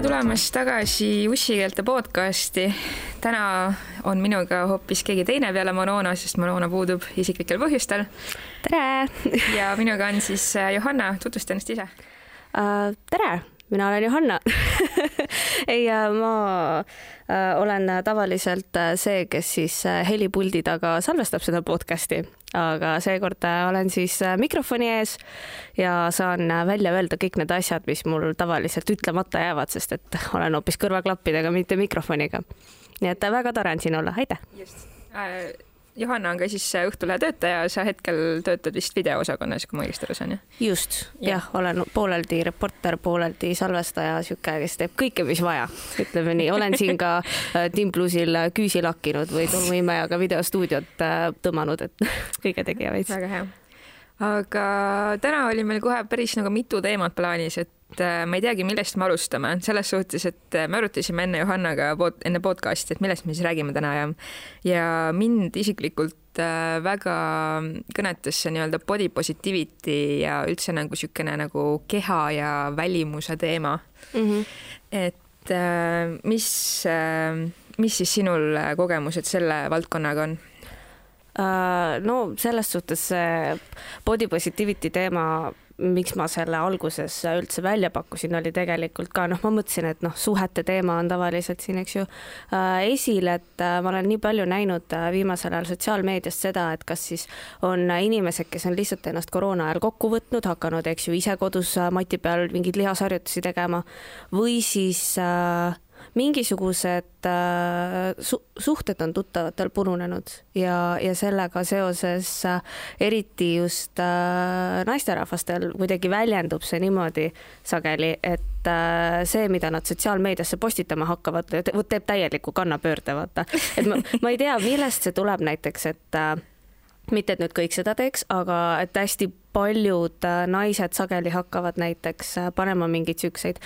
tere tulemast tagasi Ussikeelte podcasti. täna on minuga hoopis keegi teine peale Monona, sest Monona puudub isiklikel põhjustel. tere! ja minuga on siis äh, Johanna, tutvusta ennast ise uh,. tere, mina olen Johanna ei, äh, ma olen tavaliselt see, kes siis helipuldi taga salvestab seda podcasti, aga seekord olen siis mikrofoni ees ja saan välja öelda kõik need asjad, mis mul tavaliselt ütlemata jäävad, sest et olen hoopis kõrvaklappidega, mitte mikrofoniga. nii et väga tore on siin olla, aitäh! just äh,. Johanna on ka siis Õhtulehe töötaja, sa hetkel töötad vist videoosakonnas, kui ma õigesti aru saan, jah? just, jah ja,, olen pooleldi reporter, pooleldi salvestaja, sihuke, kes teeb kõike, mis vaja, ütleme nii. olen siin ka Team Plussil küüsi lakkinud või tolmuimejaga videostuudiot tõmmanud, et kõige tegija veits. väga hea aga täna oli meil kohe päris nagu mitu teemat plaanis, et äh, ma ei teagi, millest me alustame, selles suhtes, et äh, me arutasime enne Johannaga pod, enne podcast'i, et millest me siis räägime täna ja ja mind isiklikult äh, väga kõnetas see nii-öelda body positivity ja üldse nagu niisugune nagu keha ja välimuse teema mm. -hmm. et mis, mis siis sinul kogemused selle valdkonnaga on? No selles suhtes see body positivity teema, miks ma selle alguses üldse välja pakkusin, oli tegelikult ka noh, ma mõtlesin, et noh, suhete teema on tavaliselt siin, eks ju, äh, esil, et äh, ma olen nii palju näinud viimasel ajal sotsiaalmeediast seda, et kas siis on inimesed, kes on lihtsalt ennast koroona ajal kokku võtnud, hakanud, eks ju, ise kodus mati peal mingeid lihasharjutusi tegema või siis äh, mingisugused äh, su suhted on tuttavatel purunenud ja, ja sellega seoses äh, eriti just äh, naisterahvastel kuidagi väljendub see niimoodi sageli, et see, mida nad sotsiaalmeediasse postitama hakkavad, teeb täieliku kannapöörde, vaata. et ma, ma ei tea, millest see tuleb näiteks, et mitte, et nüüd kõik seda teeks, aga et hästi paljud äh, naised sageli hakkavad näiteks äh, panema mingeid siukseid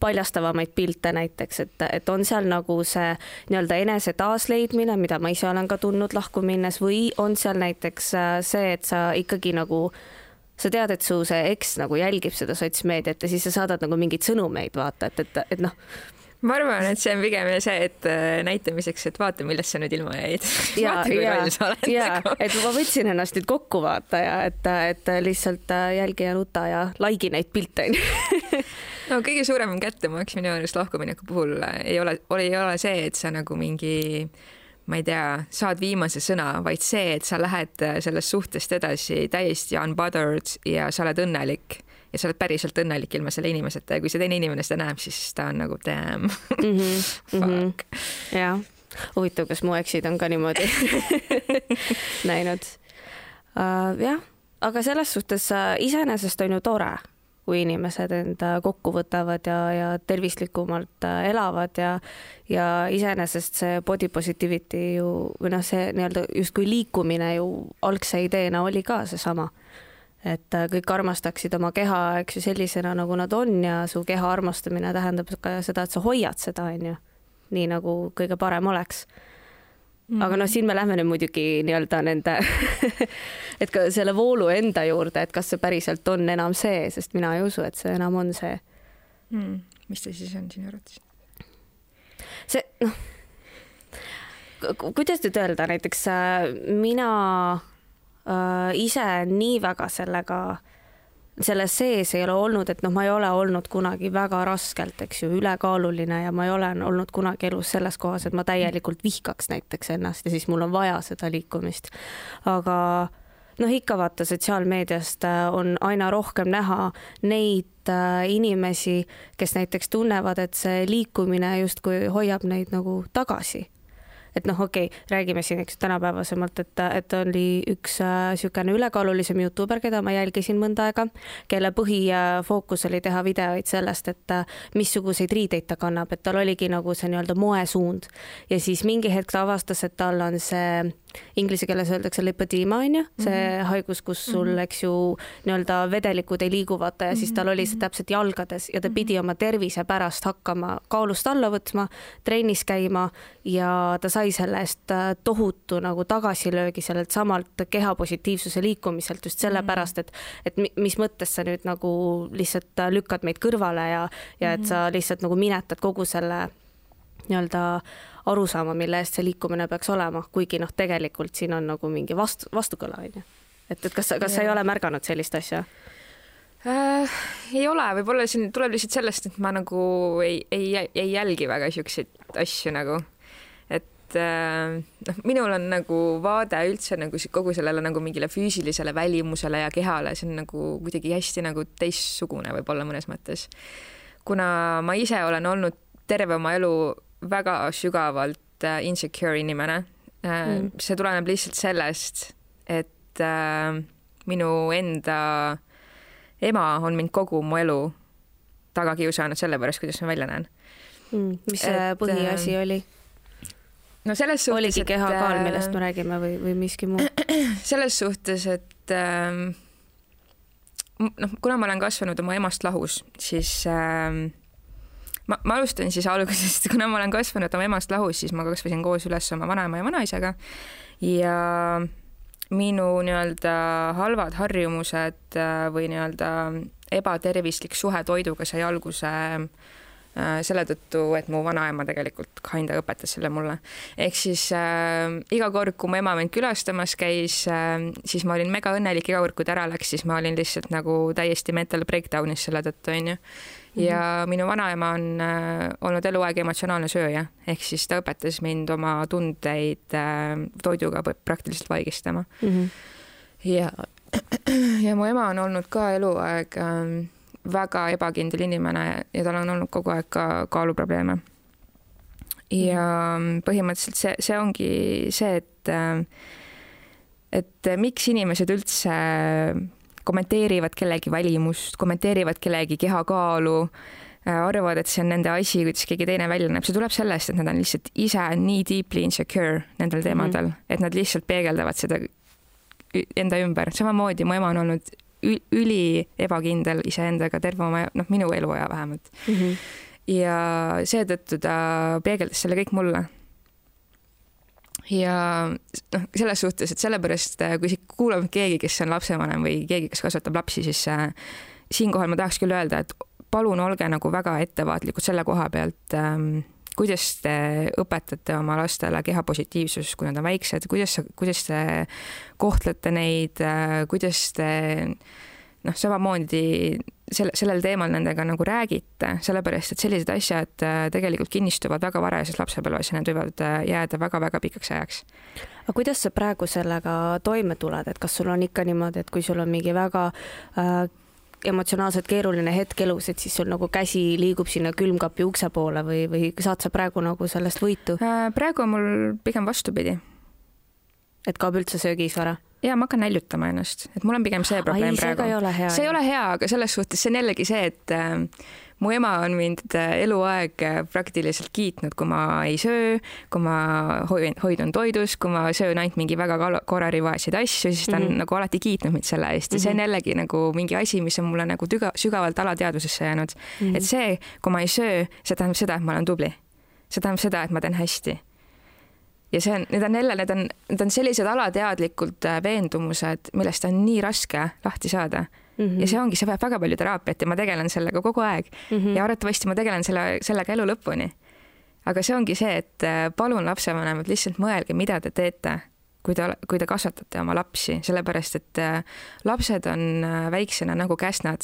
paljastavamaid pilte näiteks, et, et on seal nagu see nii-öelda enese taasleidmine, mida ma ise olen ka tundnud lahku minnes või on seal näiteks äh, see, et sa ikkagi nagu sa tead, et su see eks nagu jälgib seda sotsmeediat ja siis sa saadad nagu mingeid sõnumeid, vaata, et, et, et noh ma arvan, et see on pigem see, et äh, näitamiseks, et vaata, millest sa nüüd ilma jäid. ja, ja, ja et ma võtsin ennast nüüd kokku vaata ja et, et lihtsalt äh, jälgi ja nuta ja likei neid pilte onju no kõige suurem kättemaks minu arust lahkumineku puhul äh, ei ole, ei ole see, et sa nagu mingi ma ei tea, saad viimase sõna, vaid see, et sa lähed sellest suhtest edasi täiesti unbothered ja sa oled õnnelik ja sa oled päriselt õnnelik ilma selle inimeseta ja kui see teine inimene seda näeb, siis ta on nagu damn mm. -hmm. Fuck. jah, huvitav, kas mu eksid on ka niimoodi näinud uh,. jah, aga selles suhtes uh, iseenesest on ju tore, kui inimesed enda kokku võtavad ja, ja tervislikumalt elavad ja ja iseenesest see body positivity ju või noh, see nii-öelda justkui liikumine ju algse ideena oli ka seesama et äh, kõik armastaksid oma keha, eks ju, sellisena, nagu nad on ja su keha armastamine tähendab ka seda, et sa hoiad seda, on ju, nii nagu kõige parem oleks mm. -hmm. aga noh, siin me lähme nüüd muidugi nii-öelda nende et ka selle voolu enda juurde, et kas see päriselt on enam see, sest mina ei usu, et see enam on see mm.. mis ta siis on sinu arvates? see, noh, kuidas nüüd öelda, näiteks äh, mina ise nii väga sellega, selles sees ei ole olnud, et noh, ma ei ole olnud kunagi väga raskelt, eks ju, ülekaaluline ja ma ei ole olnud kunagi elus selles kohas, et ma täielikult vihkaks näiteks ennast ja siis mul on vaja seda liikumist. aga noh, ikka vaata sotsiaalmeediast äh, on aina rohkem näha neid äh, inimesi, kes näiteks tunnevad, et see liikumine justkui hoiab neid nagu tagasi et noh, okei okay,, räägime siin, eks tänapäevasemalt, et, et oli üks niisugune äh, ülekaalulisem Youtuber, keda ma jälgisin mõnda aega, kelle põhifookus oli teha videoid sellest, et äh, missuguseid riideid ta kannab, et tal oligi nagu see nii-öelda moesuund ja siis mingi hetk ta avastas, et tal on see inglise keeles öeldakse lipödiima on ju, see mm -hmm. haigus, kus sul mm, -hmm. eks ju nii-öelda vedelikud ei liigu vaata ja mm -hmm. siis tal oli see mhm. täpselt jalgades ja ta pidi oma tervise pärast hakkama kaalust alla võtma, trennis käima ja ta sai sai selle eest äh, tohutu nagu tagasilöögi sellelt samalt kehapositiivsuse liikumiselt just sellepärast, et, et mis mõttes sa nüüd nagu lihtsalt lükkad meid kõrvale ja, ja et sa lihtsalt nagu minetad kogu selle nii-öelda arusaama, mille eest see liikumine peaks olema, kuigi noh, tegelikult siin on nagu mingi vastu, vastukõla on ju. et, et kas, kas ja. sa ei ole märganud sellist asja? äh,? ei ole, võib-olla siin tuleb lihtsalt sellest, et ma nagu ei, ei, ei jälgi väga siukseid asju nagu, et äh, noh, minul on nagu vaade üldse nagu kogu sellele nagu mingile füüsilisele välimusele ja kehale, see on nagu kuidagi hästi nagu teistsugune võib-olla mõnes mõttes. kuna ma ise olen olnud terve oma elu väga sügavalt äh, insecure inimene äh, mm.. see tuleneb lihtsalt sellest, et minu enda ema on mind kogu mu elu taga kiusanud selle pärast, kuidas ma välja näen mm,. mis see põhiasi oli? No selles suhtes. oligi kehakaal, millest me räägime või, või miski muu? selles suhtes, et ähm, noh, kuna ma olen kasvanud oma emast lahus, siis ähm, ma, ma alustan siis algusest, kuna ma olen kasvanud oma emast lahus, siis ma kasvasin koos üles oma vanaema ja vanaisaga ja minu nii-öelda halvad harjumused äh, või nii-öelda ebatervislik suhe toiduga sai alguse äh, selle tõttu, et mu vanaema tegelikult kinda õpetas selle mulle. ehk siis äh, iga kord, kui mu ema mind külastamas käis äh,, siis ma olin mega õnnelik, iga kord, kui ta ära läks, siis ma olin lihtsalt nagu täiesti mental breakdown'is selle tõttu, onju ja mhm. minu vanaema on äh, olnud eluaeg emotsionaalne sööja, ehk siis ta õpetas mind oma tundeid äh, toiduga praktiliselt vaigistama mm. -hmm. ja, ja mu ema on olnud ka eluaeg äh, väga ebakindel inimene ja tal on olnud kogu aeg ka kaaluprobleeme. ja põhimõtteliselt see, see ongi see, et et miks inimesed üldse kommenteerivad kellegi välimust, kommenteerivad kellegi kehakaalu, arvavad, et see on nende asi, kuidas keegi teine välja näeb, see tuleb sellest, et nad on lihtsalt ise nii deeply insecure nendel teemadel mm, -hmm. et nad lihtsalt peegeldavad seda enda ümber, samamoodi mu ema on olnud üli ebakindel iseendaga terve oma, noh, minu eluaja vähemalt mm. -hmm. ja seetõttu ta peegeldas selle kõik mulle ja noh, selles suhtes, et sellepärast, äh, kui siit kuulab keegi, kes on lapsevanem või keegi, kes kasvatab lapsi, siis äh, siinkohal ma tahaks küll öelda, et palun olge nagu väga ettevaatlikud selle koha pealt ähm,, kuidas te õpetate oma lastele kehapositiivsust, kui nad on väiksed, kuidas, kuidas te kohtlete neid kuidas te noh, samamoodi selle, sellel teemal nendega nagu räägite, sellepärast et sellised asjad äh, tegelikult kinnistuvad väga varajases lapsepõlves ja need võivad äh, jääda väga-väga pikaks ajaks. aga kuidas sa praegu sellega toime tuled, et kas sul on ikka niimoodi, et kui sul on mingi väga äh, emotsionaalselt keeruline hetk elus, et siis sul nagu käsi liigub sinna külmkapi ukse poole või, või saad sa praegu nagu sellest võitu? Äh, praegu on mul pigem vastupidi. et kaob üldse söögisvara? Ja ma hakkan näljutama ennast, et mul on pigem see probleem Ai, praegu. see ei ole hea, aga selles suhtes see on jällegi see, et äh, mu ema on mind äh, eluaeg äh, praktiliselt kiitnud, kui ma ei söö, kui ma hoidun, hoidun toidus, kui ma söön ainult mingi väga korrarivaeseid asju, siis ta on mm -hmm. nagu alati kiitnud mind selle eest ja see on mhm. jällegi nagu mingi asi, mis on mulle nagu tüga, sügavalt alateadvusesse jäänud mm. -hmm. et see, kui ma ei söö, see tähendab seda, et ma olen tubli. see tähendab seda, et ma teen hästi ja see on, need on jälle, need on, need on sellised alateadlikud äh, veendumused, millest on nii raske lahti saada mm. -hmm. ja see ongi, see vajab väga palju teraapiat ja ma tegelen sellega kogu aeg mm -hmm. ja arvatavasti ma tegelen selle, sellega elu lõpuni. aga see ongi see, et äh, palun lapsevanemad, lihtsalt mõelge, mida te teete, kui te, kui te kasvatate oma lapsi, sellepärast et äh, lapsed on väiksena nagu käsnad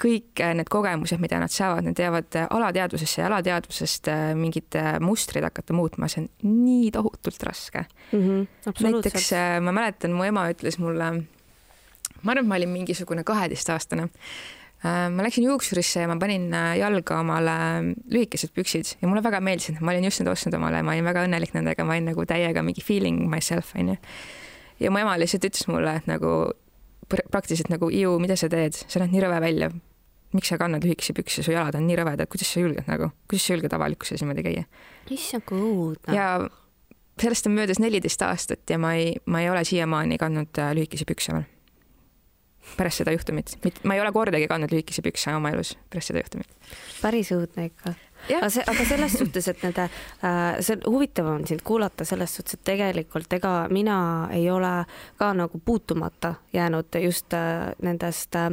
kõik äh, need kogemused, mida nad saavad, need jäävad äh, alateadvusesse ja alateadvusest äh, mingid mustrid hakata muutma, see on nii tohutult raske mm. -hmm, näiteks ma mäletan, mu ema ütles mulle, ma arvan, et ma olin mingisugune kaheteistaastane ma läksin juuksurisse ja ma panin jalga omale lühikesed püksid ja mulle väga meeldisid, ma olin just need ostnud omale, ma olin väga õnnelik nendega, ma olin nagu täiega mingi feeling myself onju. ja mu ema lihtsalt ütles mulle, et nagu praktiliselt nagu, Iu, mida sa teed, sa näed nii rõve välja, miks sa kannad lühikesi pükse, su jalad on nii rõvedad, kuidas sa julged nagu, kuidas sa julged avalikkuses niimoodi käia? issand, kui õudne. ja sellest on möödas neliteist aastat ja ma ei, ma ei ole siiamaani kandnud äh, lühikesi pükse veel. pärast seda juhtumit, ma ei ole kordagi kandnud lühikesi pükse oma elus pärast seda juhtumit. päris õudne ikka. aga see, aga selles suhtes, et nende äh,, see on huvitav on sind kuulata selles suhtes, et tegelikult ega mina ei ole ka nagu puutumata jäänud just äh, nendest äh,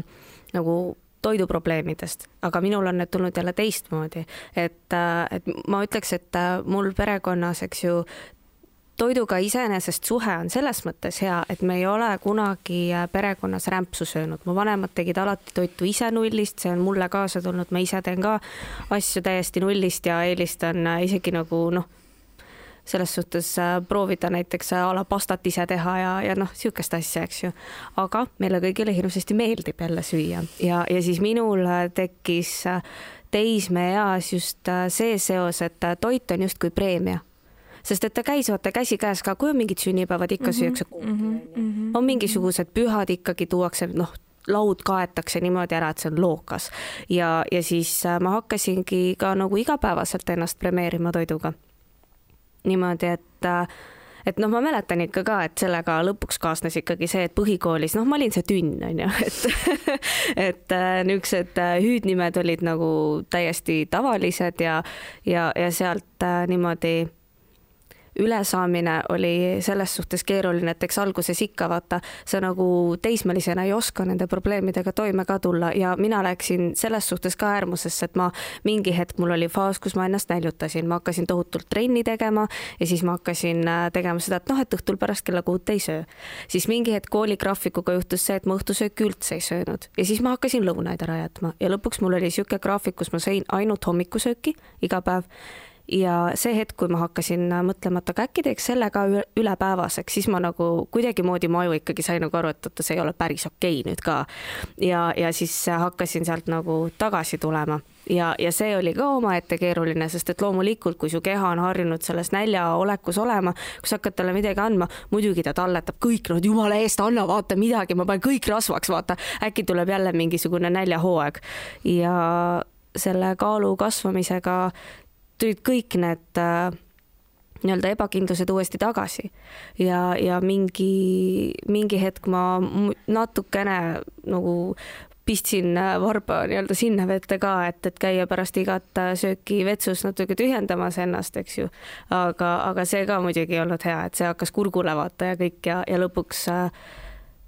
nagu toiduprobleemidest, aga minul on need tulnud jälle teistmoodi, et, äh, et ma ütleks, et äh, mul perekonnas, eks ju, toiduga iseenesest suhe on selles mõttes hea, et me ei ole kunagi äh, perekonnas rämpsu söönud, mu vanemad tegid alati toitu ise nullist, see on mulle kaasa tulnud, ma ise teen ka asju täiesti nullist ja eelistan isegi nagu noh, selles suhtes proovida näiteks a la pastat ise teha ja, ja noh, niisugust asja, eks ju. aga meile kõigile hirmsasti meeldib jälle süüa. Ja, ja siis minul tekkis teismeeas just see seos, et toit on justkui preemia. Sest et ta käis vaata käsikäes ka, kui on mingid sünnipäevad, ikka mm -hmm, süüakse kuuki mm, -hmm, on mingisugused pühad ikkagi tuuakse, noh, laud kaetakse niimoodi ära, et see on lookas. Ja, ja siis ma hakkasingi ka nagu igapäevaselt ennast premeerima toiduga. Niimoodi, et et noh, ma mäletan ikka ka, et sellega lõpuks kaasnes ikkagi see, et põhikoolis, noh, ma olin see tünn, on ju, et et niisugused hüüdnimed olid nagu täiesti tavalised ja, ja, ja sealt niimoodi ülesaamine oli selles suhtes keeruline, et eks alguses ikka vaata, sa nagu teismelisena ei oska nende probleemidega toime ka tulla ja mina läksin selles suhtes ka äärmusesse, et ma mingi hetk, mul oli faas, kus ma ennast näljutasin, ma hakkasin tohutult trenni tegema ja siis ma hakkasin äh, tegema seda, et noh, et õhtul pärast kella kuut ei söö. siis mingi hetk kooligraafikuga juhtus see, et ma õhtusööki üldse ei söönud ja siis ma hakkasin lõunaid ära jätma. Ja lõpuks mul oli niisugune graafik, kus ma sõin ainult hommikusööki iga päev ja see hetk, kui ma hakkasin mõtlema, et aga äkki teeks selle ka ülepäevaseks, siis ma nagu kuidagimoodi mu aju ikkagi sai nagu aru, et oota, see ei ole päris okei okay nüüd ka. ja, ja siis hakkasin sealt nagu tagasi tulema. Ja, ja see oli ka omaette keeruline, sest et loomulikult, kui su keha on harjunud selles näljaolekus olema, kui sa hakkad talle midagi andma, muidugi ta talletab kõik, no jumala eest anna, vaata midagi, ma panen kõik rasvaks, vaata, äkki tuleb jälle mingisugune näljahooaeg. Ja selle kaalu kasvamisega tulid kõik need äh, nii-öelda ebakindlused uuesti tagasi ja, ja mingi, mingi hetk ma natukene nagu pistsin äh, varba nii-öelda sinna vette ka, et, et käia pärast igat äh, sööki vetsus natuke tühjendamas ennast, eks ju. aga, aga see ka muidugi ei olnud hea, et see hakkas kurgule vaata ja kõik ja, ja lõpuks äh,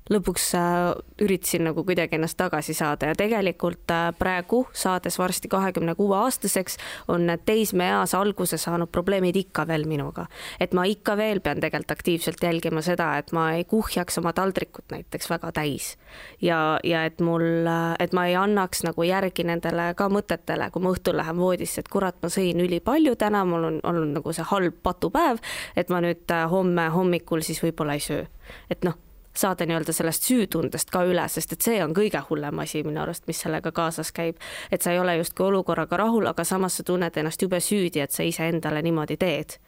lõpuks äh, üritasin nagu kuidagi ennast tagasi saada ja tegelikult äh, praegu, saades varsti kahekümne kuue aastaseks, on need teismeeas alguse saanud probleemid ikka veel minuga. et ma ikka veel pean tegelikult aktiivselt jälgima seda, et ma ei kuhjaks oma taldrikut näiteks väga täis. ja, ja et mul, äh, et ma ei annaks nagu järgi nendele ka mõtetele, kui ma õhtul lähen voodisse, et kurat, ma sõin ülipalju täna, mul on olnud nagu see halb patupäev, et ma nüüd homme hommikul siis võib-olla ei söö. et noh saada nii-öelda sellest süütundest ka üle, sest et see on kõige hullem asi minu arust, mis sellega kaasas käib. et sa ei ole justkui olukorraga rahul, aga samas sa tunned ennast jube süüdi, et sa iseendale niimoodi teed.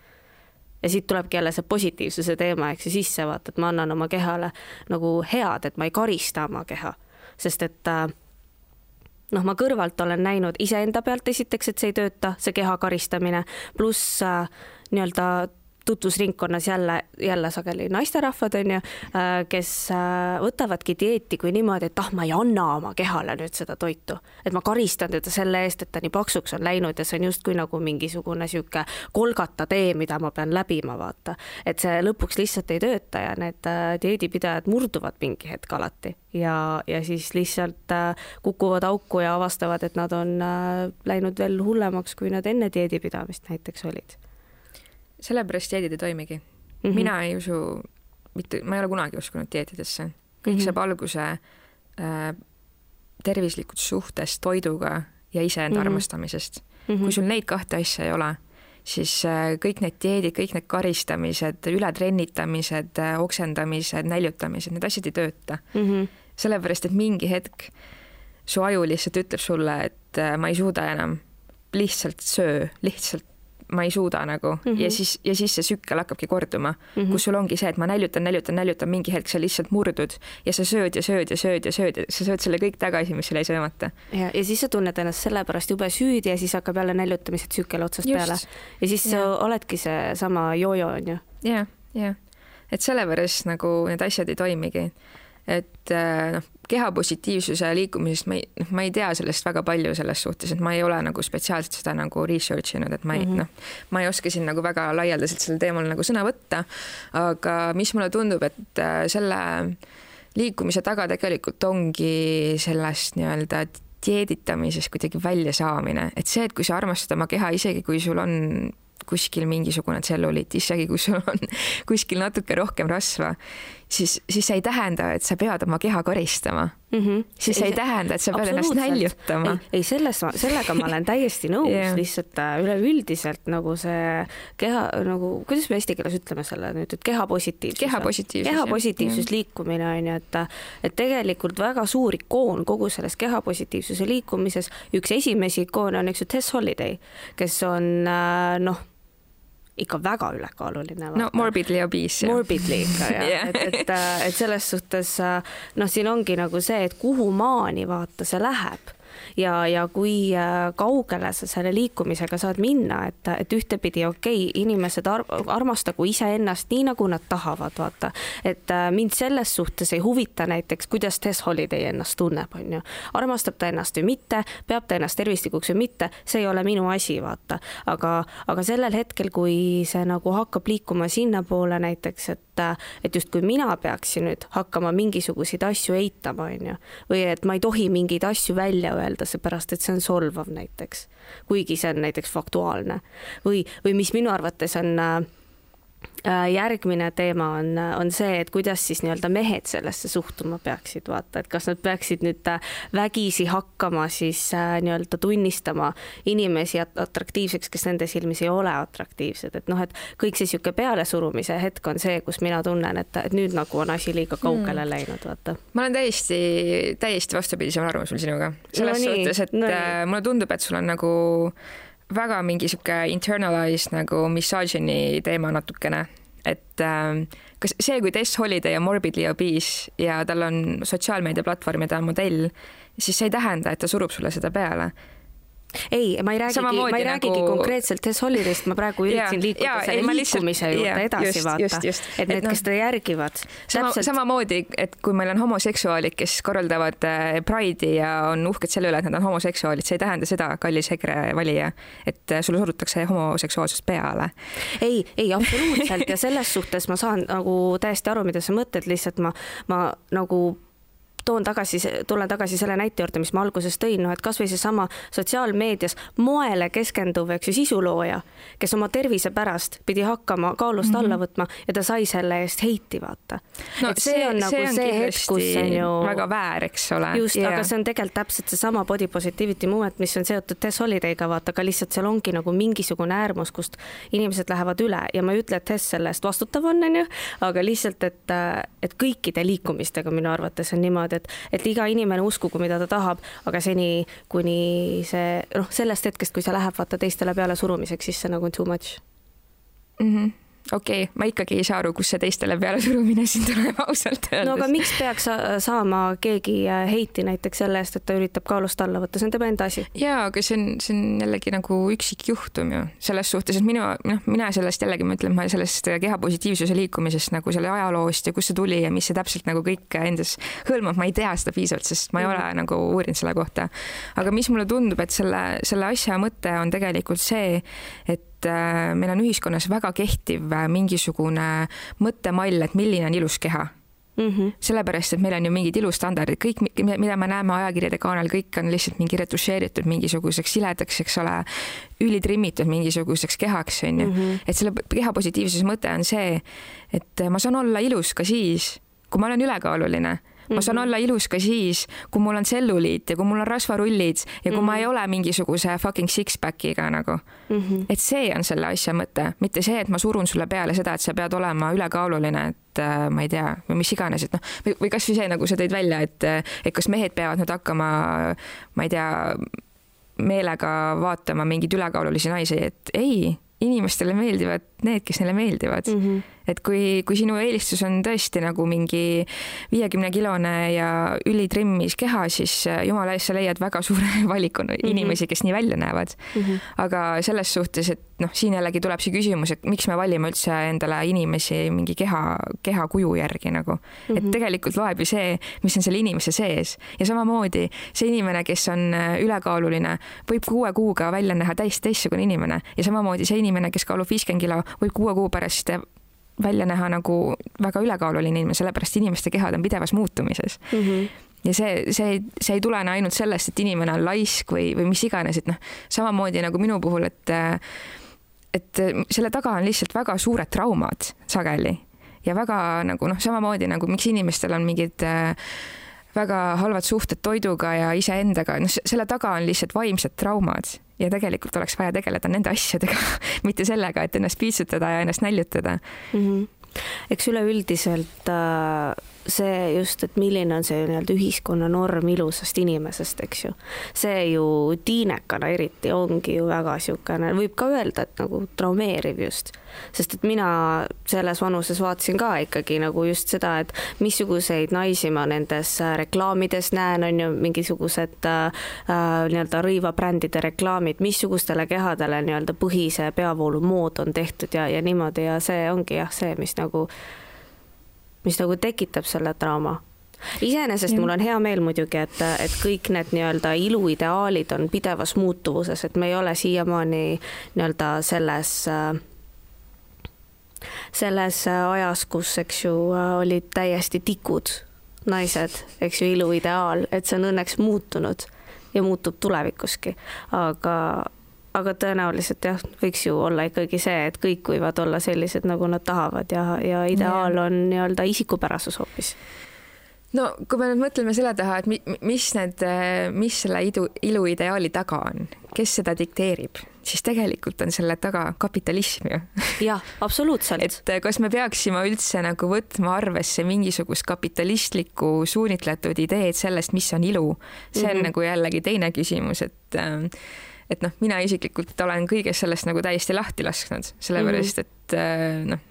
ja siit tulebki jälle see positiivsuse teema, eks ju, sisse vaata, et ma annan oma kehale nagu head, et ma ei karista oma keha, sest et äh, noh, ma kõrvalt olen näinud iseenda pealt esiteks, et see ei tööta, see keha karistamine, pluss äh, nii-öelda tutvusringkonnas jälle, jälle sageli naisterahvad, on ju, äh, kes äh, võtavadki dieeti kui niimoodi, et ah, ma ei anna oma kehale nüüd seda toitu. et ma karistan teda selle eest, et ta nii paksuks on läinud ja see on justkui nagu mingisugune niisugune kolgata tee, mida ma pean läbima, vaata. et see lõpuks lihtsalt ei tööta ja need äh, dieedipidajad murduvad mingi hetk alati ja, ja siis lihtsalt kukuvad auku ja avastavad, et nad on läinud veel hullemaks, kui nad enne dieedipidamist näiteks olid sellepärast dieedid ei toimigi mm. -hmm. mina ei usu, mitte, ma ei ole kunagi uskunud dieetidesse. kõik mm -hmm. saab alguse äh, tervislikust suhtest toiduga ja iseenda mm -hmm. armastamisest mm. -hmm. kui sul neid kahte asja ei ole, siis äh, kõik need dieedid, kõik need karistamised, ületrennitamised äh,, oksendamised, näljutamised, need asjad ei tööta mm. -hmm. sellepärast, et mingi hetk su aju lihtsalt ütleb sulle, et äh, ma ei suuda enam lihtsalt söö, lihtsalt ma ei suuda nagu mm -hmm. ja siis, ja siis see tsükkel hakkabki korduma mm, -hmm. kus sul ongi see, et ma näljutan, näljutan, näljutan, mingi hetk sa lihtsalt murdud ja sa sööd ja sööd ja sööd ja sööd ja sa sööd selle kõik tagasi, mis sul jäi söömata. ja, ja siis sa tunned ennast sellepärast jube süüdi ja siis hakkab jälle näljutamise tsükkel otsast Just. peale. ja siis ja. sa oledki seesama jojo, on ju. jah, jah. et sellepärast nagu need asjad ei toimigi. et äh, noh, kehapositiivsuse liikumisest ma ei, noh, ma ei tea sellest väga palju selles suhtes, et ma ei ole nagu spetsiaalselt seda nagu research inud, et ma ei mm -hmm. noh, ma ei oska siin nagu väga laialdaselt sellel teemal nagu sõna võtta. aga mis mulle tundub, et äh, selle liikumise taga tegelikult ongi sellest nii-öelda dieeditamisest kuidagi väljasaamine, et see, et kui sa armastad oma keha, isegi kui sul on kuskil mingisugune tselluliit, isegi kui sul on kuskil natuke rohkem rasva, siis, siis see ei tähenda, et sa pead oma keha karistama mm. -hmm. siis see ei tähenda, et sa pead ennast näljutama. ei, selles, sellega ma olen täiesti nõus yeah., lihtsalt äh, üleüldiselt nagu see keha nagu, kuidas me eesti keeles ütleme selle nüüd, et kehapositiivsus. kehapositiivsus. kehapositiivsus yeah. liikumine on ju, et, et tegelikult väga suur ikoon kogu selles kehapositiivsuse liikumises, üks esimesi ikoone on, eks ju, Tess Holiday, kes on äh, noh ikka väga ülekaaluline. no morbidly obese. Morbidly ikka jah yeah., et, et, et selles suhtes äh, noh, siin ongi nagu see, et kuhu maani vaata see läheb ja, ja kui äh, kaugele sa selle liikumisega saad minna, et, et ühtepidi okei okay,, inimesed ar armastagu iseennast nii, nagu nad tahavad, vaata. et äh, mind selles suhtes ei huvita näiteks, kuidas Tess Holiday ennast tunneb, on ju. armastab ta ennast või mitte, peab ta ennast tervislikuks või mitte, see ei ole minu asi, vaata. aga, aga sellel hetkel, kui see nagu hakkab liikuma sinnapoole näiteks, et et justkui mina peaksin nüüd hakkama mingisuguseid asju eitama, on ju, või et ma ei tohi mingeid asju välja öelda, seepärast et see on solvav näiteks, kuigi see on näiteks faktuaalne. Või, või mis minu arvates on Äh, järgmine teema on, on see, et kuidas siis nii-öelda mehed sellesse suhtuma peaksid, vaata, et kas nad peaksid nüüd äh, vägisi hakkama siis äh, nii-öelda tunnistama inimesi atraktiivseks, kes nende silmis ei ole atraktiivsed, et noh, et kõik see niisugune pealesurumise hetk on see, kus mina tunnen, et, et nüüd nagu on asi liiga kaugele hmm. läinud, vaata. ma olen täiesti, täiesti vastupidisel arvamusel sinuga, selles no, suhtes, et no, mulle tundub, et sul on nagu väga mingi sihuke internalized nagu misogyny teema natukene, et äh, kas see, kui Tess Holiday on morbidly obese ja tal on sotsiaalmeediaplatvorm ja ta on modell, siis see ei tähenda, et ta surub sulle seda peale ei, ma ei räägigi, ma ei räägigi nagu... konkreetselt Tess Holiday'st, ma praegu üritasin liikuda ja, selle liikumise lihtsalt, juurde ja, edasi just, vaata, et need, kes teda järgivad. sama täpselt..., samamoodi, et kui meil on homoseksuaalid, kes korraldavad äh, Pride'i ja on uhked selle üle, et nad on homoseksuaalid, see ei tähenda seda, kallis EKRE valija, et äh, sulle surutakse homoseksuaalsust peale. ei, ei absoluutselt ja selles suhtes ma saan nagu täiesti aru, mida sa mõtled, lihtsalt ma, ma nagu toon tagasi, tulen tagasi selle näite juurde, mis ma alguses tõin, noh et kasvõi seesama sotsiaalmeedias moele keskenduv, eks ju, sisulooja, kes oma tervise pärast pidi hakkama kaalust mm -hmm. alla võtma ja ta sai selle eest heiti, vaata no,. et see, see on nagu see, on see hetk, kus on ju väga väär, eks ole. just yeah., aga see on tegelikult täpselt seesama body positivity movement, mis on seotud Tess Holiday'ga, vaata, aga lihtsalt seal ongi nagu mingisugune äärmus, kust inimesed lähevad üle ja ma ei ütle, et Tess selle eest vastutav on, on ju, aga lihtsalt, et, et kõikide liikumistega minu arvates on niimoodi, niimoodi, et, et iga inimene uskugu, mida ta tahab, aga seni, kuni see noh, sellest hetkest, kui see läheb vaata teistele peale surumiseks, siis see nagu on too much mm. -hmm okei okay,, ma ikkagi ei saa aru, kus see teistele pealesurumine siin tuleb ausalt öeldes. no aga miks peaks saama keegi äh, heiti näiteks selle eest, et ta üritab kaalust alla võtta, see on tema enda asi. ja, aga see on, see on jällegi nagu üksikjuhtum ju selles suhtes, et minu noh, mina sellest jällegi ma ütlen, ma sellest kehapositiivsuse liikumisest nagu selle ajaloost ja kust see tuli ja mis see täpselt nagu kõik endas hõlmab, ma ei tea seda piisavalt, sest ma ei mm. ole nagu uurinud selle kohta. aga mis mulle tundub, et selle, selle asja mõte on tegelikult see, et et äh, meil on ühiskonnas väga kehtiv äh, mingisugune mõttemall, et milline on ilus keha Mm -hmm. sellepärast, et meil on ju mingid ilustandardid, kõik, mida me näeme ajakirjade kaanel, kõik on lihtsalt mingi retušeeritud mingisuguseks siledaks, eks ole, ülitrimmitud mingisuguseks kehaks, on ju. Mhm. et selle keha positiivsuse mõte on see, et ma saan olla ilus ka siis, kui ma olen ülekaaluline ma saan mhm. olla ilus ka siis, kui mul on tselluliit ja kui mul on rasvarullid ja kui mm -hmm. ma ei mhm. ole mingisuguse fucking six-pack'iga nagu mm. -hmm. et see on selle asja mõte, mitte see, et ma surun sulle peale seda, et sa pead olema ülekaaluline, et äh, ma ei tea, või mis iganes, et noh, või, või kasvõi see, nagu sa tõid välja, et, et kas mehed peavad nüüd hakkama, ma ei tea, meelega vaatama mingeid ülekaalulisi naisi, et ei inimestele meeldivad need, kes neile meeldivad mm. -hmm. et kui, kui sinu eelistus on tõesti nagu mingi viiekümne kilone ja ülitrimmis keha, siis äh, jumala eest sa leiad väga suure valiku mm -hmm. inimesi, kes nii välja näevad mm. -hmm. aga selles suhtes, et noh, siin jällegi tuleb see küsimus, et miks me valime üldse endale inimesi mingi keha, kehakuju järgi nagu mm, -hmm. et mhm. tegelikult loeb ju see, mis on selle inimese sees ja samamoodi see inimene, kes on äh, ülekaaluline, võib kuue kuuga välja näha täiesti teistsugune inimene ja samamoodi see inimene, kes kaalub viiskümmend kilo, võib kuue kuu pärast välja näha nagu väga ülekaaluline inimene, sellepärast inimeste kehad on pidevas muutumises. Mm. -hmm ja see, see, see ei tulene ainult sellest, et inimene on laisk või, või mis iganes, et noh, samamoodi nagu minu puhul, et et selle taga on lihtsalt väga suured traumad sageli. Ja väga nagu noh, samamoodi nagu miks inimestel on mingid äh, väga halvad suhted toiduga ja iseendaga, noh, selle taga on lihtsalt vaimsed traumad ja tegelikult oleks vaja tegeleda nende asjadega mitte sellega, et ennast piitsutada ja ennast näljutada mm. -hmm. eks üleüldiselt äh see just, et milline on see nii-öelda ühiskonna norm ilusast inimesest, eks ju. see ju tiinekana eriti ongi ju väga niisugune, võib ka öelda, et nagu traumeeriv just. sest et mina selles vanuses vaatasin ka ikkagi nagu just seda, et missuguseid naisi ma nendes reklaamides näen, on ju, mingisugused äh, äh nii-öelda rõivabrändide reklaamid, missugustele kehadele nii-öelda põhise peavoolumood on tehtud ja, ja niimoodi ja see ongi jah, see, mis nagu mis nagu tekitab selle draama iseenesest mul on hea meel muidugi, et, et kõik need nii-öelda iluideaalid on pidevas muutuvuses, et me ei ole siiamaani nii-öelda selles selles ajas, kus, eks ju, olid täiesti tikud naised, eks ju, iluideaal, et see on õnneks muutunud ja muutub tulevikuski, aga aga tõenäoliselt jah, võiks ju olla ikkagi see, et kõik võivad olla sellised, nagu nad tahavad ja, ja ideaal on nii-öelda isikupärasus hoopis no kui me nüüd mõtleme selle taha, et mis need, mis selle idu, iluideaali taga on, kes seda dikteerib, siis tegelikult on selle taga kapitalism ju. jah, absoluutselt. et kas me peaksime üldse nagu võtma arvesse mingisugust kapitalistlikku suunitletud ideed sellest, mis on ilu, see on mm -hmm. nagu jällegi teine küsimus, et äh, et noh, mina isiklikult olen kõigest sellest nagu täiesti lahti lasknud, sellepärast mhm. et äh,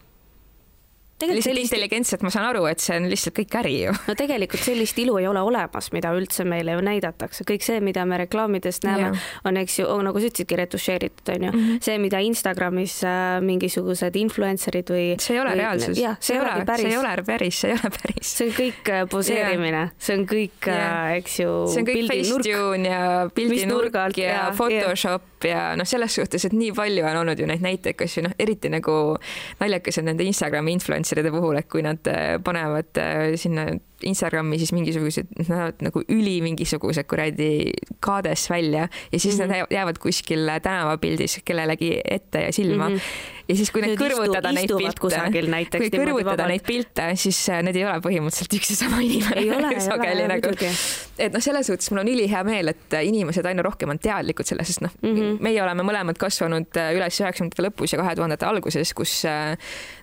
noh lihtsalt sellist... intelligentselt ma saan aru, et see on lihtsalt kõik äri ju. no tegelikult sellist ilu ei ole olemas, mida üldse meile ju näidatakse, kõik see, mida me reklaamidest näeme, on, eks ju, nagu sa ütlesidki, retušeeritud on ju mm. -hmm. see, mida Instagramis äh, mingisugused influencer'id või. see ei ole või, reaalsus. jah, see ei ole päris. see ei ole päris, see ei ole päris. see on kõik äh, poseerimine, see on kõik, äh, eks ju. see on kõik Facetune ja pildinurk ja, ja Photoshop ja, ja noh, selles suhtes, et nii palju on olnud ju neid näiteid, kas ju noh, eriti nagu naljakas on nende Instagrami influencer influencer'ide puhul, et kui nad äh, panevad äh, sinna Instagrami siis mingisugused, nad näevad nagu üli mingisugused kuradi kaades välja ja siis mm -hmm. nad jäävad kuskil tänavapildis kellelegi ette ja silma mm. -hmm ja siis, kui need kõrvutada neid pilte, kui kõrvutada neid pilte, siis äh, need ei ole põhimõtteliselt üks ja sama inimene. ei ole, ei ole, nagu. et noh, selles suhtes mul on ülihea meel, et äh, inimesed aina rohkem on teadlikud sellest, sest noh mm -hmm., meie oleme mõlemad kasvanud äh, üles üheksakümnendate lõpus ja kahe tuhandete alguses, kus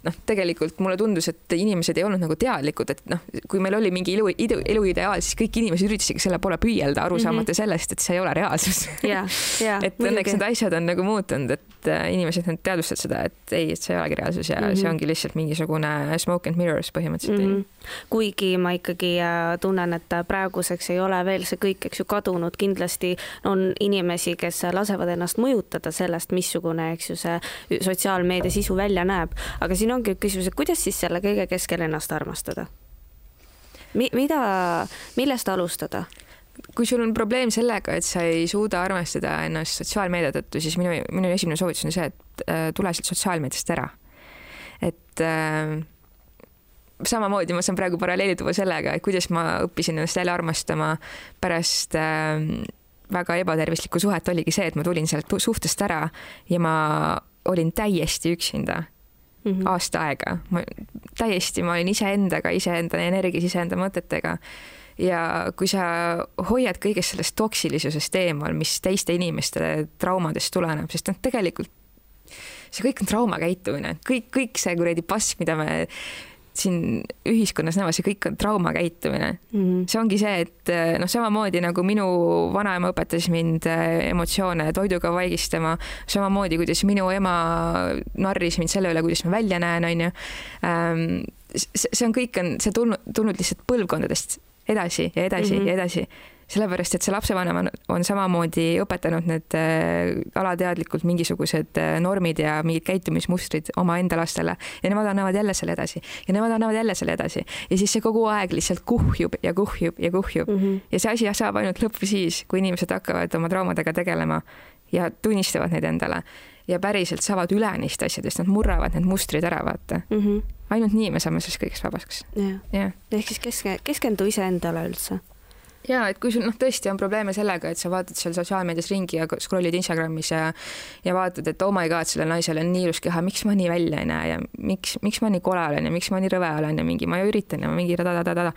noh, tegelikult mulle tundus, et inimesed ei olnud nagu teadlikud, et noh, kui meil oli mingi elu, elu, eluideaal, siis kõik inimesed üritasidki selle poole püüelda, aru saamata mm -hmm. sellest, et see ei ole reaalsus yeah, yeah, et õnneks need asjad on nagu muutunud, et inimesed nüüd teadvustavad seda, et ei, et see ei olegi reaalsus ja mm -hmm. see ongi lihtsalt mingisugune smoke and mirrors põhimõtteliselt mm. -hmm. kuigi ma ikkagi äh, tunnen, et praeguseks ei ole veel see kõik, eks ju, kadunud, kindlasti on inimesi, kes lasevad ennast mõjutada sellest, missugune, eks ju, see sotsiaalmeedia sisu välja näeb, aga siin ongi küsimus, et kuidas siis selle kõige keskel ennast armastada? Mi-, mida, millest alustada? kui sul on probleem sellega, et sa ei suuda armastada ennast sotsiaalmeedia tõttu, siis minu, minu esimene soovitus on see, et äh, tule sealt sotsiaalmeediast ära. et äh, samamoodi ma saan praegu paralleeli tuua sellega, et kuidas ma õppisin ennast jälle armastama pärast äh, väga ebatervislikku suhet oligi see, et ma tulin sealt suhtest ära ja ma olin täiesti üksinda mm -hmm. aasta aega. ma täiesti, ma olin iseendaga, iseenda energias, iseenda mõtetega ja kui sa hoiad kõigest sellest toksilisusest eemal, mis teiste inimeste traumadest tuleneb, sest noh, tegelikult see kõik on traumakäitumine, kõik, kõik see kuradi pask, mida me siin ühiskonnas näha, see kõik on traumakäitumine mm. -hmm. see ongi see, et äh, noh, samamoodi nagu minu vanaema õpetas mind äh, emotsioone toiduga vaigistama, samamoodi, kuidas minu ema narris mind selle üle, kuidas ma välja näen, onju. Ähm, see on kõik on see tulnud, tulnud lihtsalt põlvkondadest edasi ja edasi mm -hmm. ja edasi sellepärast, et see lapsevanem on, on samamoodi õpetanud need äh, alateadlikult mingisugused äh, normid ja mingid käitumismustrid omaenda lastele. Ja nemad annavad jälle selle edasi. Ja nemad annavad jälle selle edasi. Ja siis see kogu aeg lihtsalt kuhjub ja kuhjub ja kuhjub. Mm -hmm. ja see asi saab ainult lõppu siis, kui inimesed hakkavad oma traumadega tegelema ja tunnistavad neid endale. Ja päriselt saavad üle neist asjadest, nad murravad need mustrid ära, vaata. Mm. -hmm. ainult nii me saame sellest kõigest vabaks. jah, ehk siis keske, keskendu iseendale üldse ja et kui sul noh, tõesti on probleeme sellega, et sa vaatad seal sotsiaalmeedias ringi ja scroll'id Instagramis ja ja vaatad, et oh my god, sellel naisel on nii ilus keha, miks ma nii välja ei näe ja miks, miks ma nii kole olen ja miks ma nii rõve olen ja mingi, ma ju üritan ja mingi ta-ta-ta-ta.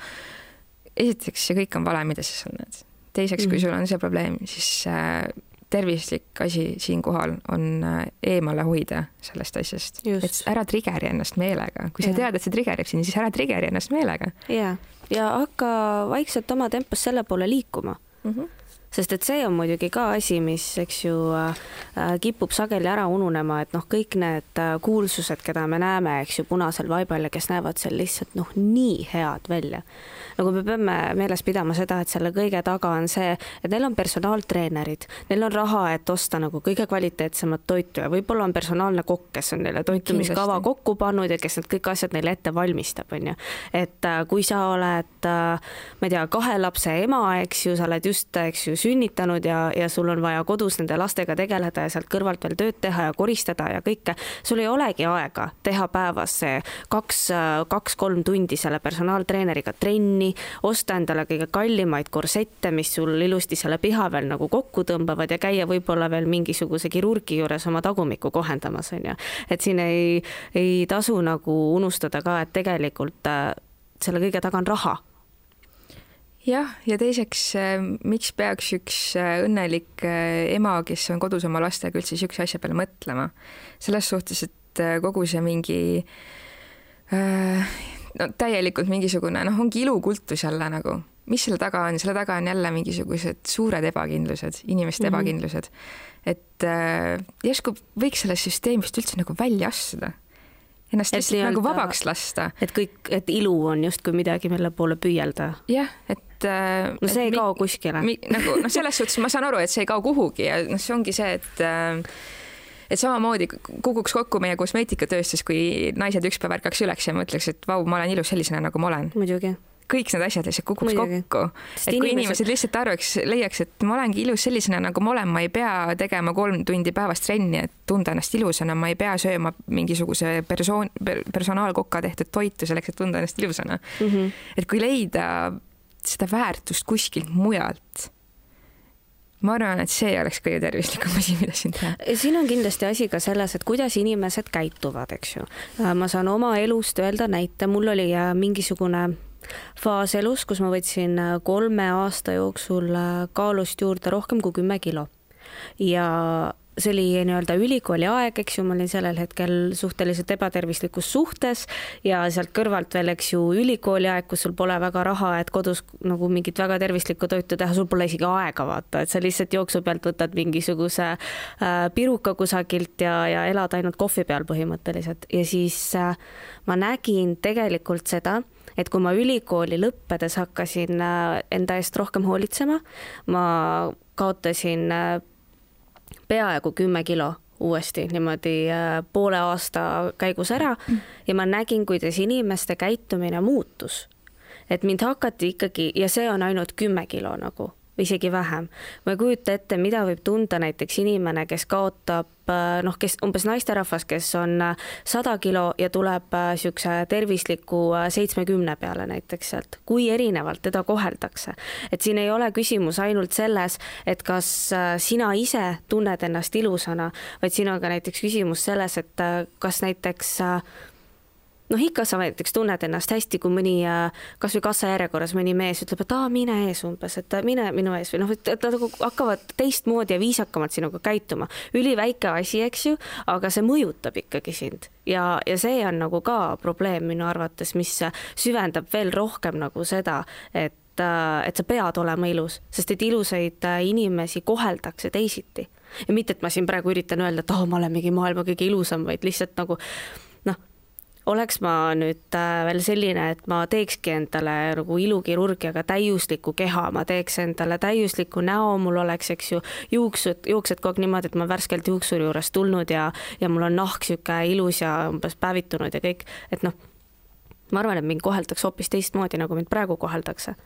esiteks, see kõik on vale, mida sa seal näed. teiseks mm, -hmm. kui sul on see probleem, siis äh, tervislik asi siinkohal on äh, eemale hoida sellest asjast, et ära trigger'i ennast meelega, kui sa ja. tead, et see trigger'ib sind, siis ära trigger'i ennast meelega. ja, ja hakka vaikselt oma tempos selle poole liikuma mm. -hmm sest et see on muidugi ka asi, mis, eks ju äh,, kipub sageli ära ununema, et noh, kõik need äh, kuulsused, keda me näeme, eks ju, punasel vaibal ja kes näevad seal lihtsalt noh, nii head välja. Nagu me peame meeles pidama seda, et selle kõige taga on see, et neil on personaaltreenerid, neil on raha, et osta nagu kõige kvaliteetsemat toitu ja võib-olla on personaalne kokk, kes on neile toitumiskava kokku pannud ja kes need kõik asjad neile ette valmistab, on ju. et äh, kui sa oled, äh, ma ei tea, kahe lapse ema, eks ju, sa oled just, eks ju, sünnitanud ja, ja sul on vaja kodus nende lastega tegeleda ja sealt kõrvalt veel tööd teha ja koristada ja kõike, sul ei olegi aega teha päevas see kaks, kaks-kolm tundi selle personaaltreeneriga trenni, osta endale kõige kallimaid korsette, mis sul ilusti selle piha veel nagu kokku tõmbavad ja käia võib-olla veel mingisuguse kirurgi juures oma tagumikku kohendamas, on ju. et siin ei, ei tasu nagu unustada ka, et tegelikult äh, selle kõige taga on raha jah, ja teiseks, äh, miks peaks üks äh, õnnelik ema, kes on kodus oma lastega, üldse niisuguse asja peale mõtlema? selles suhtes, et kogu see mingi äh, no täielikult mingisugune, noh, ongi ilukultus jälle nagu, mis selle taga on, selle taga on jälle mingisugused suured ebakindlused, inimeste mm -hmm. ebakindlused. et äh, järsku võiks sellest süsteemist üldse nagu välja astuda. Ennast lihtsalt nagu vabaks lasta. et kõik, et ilu on justkui midagi, mille poole püüelda. jah, et äh, no see et ei kao kuskile. nagu noh, selles suhtes ma saan aru, et see ei kao kuhugi ja noh, see ongi see, et äh, et samamoodi kukuks kokku meie kosmeetikatööstus, kui naised üks päev ärkaks üles ja mõtleks, et vau, ma olen ilus sellisena, nagu ma olen. muidugi kõik need asjad lihtsalt kukuks Muidugi. kokku. et kui inimesed... inimesed lihtsalt arvaks, leiaks, et ma olengi ilus sellisena, nagu ma olen, ma ei pea tegema kolm tundi päevas trenni, et tunda ennast ilusana, ma ei pea sööma mingisuguse persoon, personaalkoka tehtud toitu selleks, et tunda ennast ilusana mm. -hmm. et kui leida seda väärtust kuskilt mujalt ma arvan, et see oleks kõige tervislikum asi, mida siin teha. siin on kindlasti asi ka selles, et kuidas inimesed käituvad, eks ju. Äh, ma saan oma elust öelda näite, mul oli äh, mingisugune faas elus, kus ma võtsin äh, kolme aasta jooksul kaalust juurde rohkem kui kümme kilo. Ja see oli nii-öelda ülikooli aeg, eks ju, ma olin sellel hetkel suhteliselt ebatervislikus suhtes ja sealt kõrvalt veel, eks ju, ülikooli aeg, kus sul pole väga raha, et kodus nagu mingit väga tervislikku toitu teha, sul pole isegi aega vaata, et sa lihtsalt jooksu pealt võtad mingisuguse äh, piruka kusagilt ja, ja elad ainult kohvi peal põhimõtteliselt. Ja siis äh, ma nägin tegelikult seda, et kui ma ülikooli lõppedes hakkasin äh, enda eest rohkem hoolitsema, ma kaotasin äh, peaaegu kümme kilo uuesti niimoodi äh, poole aasta käigus ära ja ma nägin, kuidas inimeste käitumine muutus. et mind hakati ikkagi ja see on ainult kümme kilo nagu või isegi vähem. ma ei kujuta ette, mida võib tunda näiteks inimene, kes kaotab äh, noh, kes umbes naisterahvas, kes on äh, sada kilo ja tuleb niisuguse äh, tervisliku seitsmekümne peale näiteks sealt, kui erinevalt teda koheldakse. et siin ei ole küsimus ainult selles, et kas sina ise tunned ennast ilusana, vaid siin on ka näiteks küsimus selles, et kas näiteks noh, ikka sa näiteks tunned ennast hästi, kui mõni kasvõi kassajärjekorras mõni mees ütleb, et aa, mine ees umbes, et mine minu ees või noh, et nad nagu hakkavad teistmoodi ja viisakamalt sinuga käituma. üliväike asi, eks ju, aga see mõjutab ikkagi sind ja, ja see on nagu ka probleem minu arvates, mis süvendab veel rohkem nagu seda, et et sa pead olema ilus, sest et ilusaid inimesi koheldakse teisiti. ja mitte, et ma siin praegu üritan öelda, et oh, ma olen mingi maailma kõige ilusam, vaid lihtsalt nagu oleks ma nüüd äh, veel selline, et ma teekski endale nagu ilukirurgiaga täiusliku keha, ma teeks endale täiusliku näo, mul oleks, eks ju, juuksud, juuksed kogu aeg niimoodi, et ma värskelt juuksuri juurest tulnud ja, ja mul on nahk niisugune ilus ja umbes päevitunud ja kõik, et noh, ma arvan, et mind koheldakse hoopis teistmoodi, nagu mind praegu koheldakse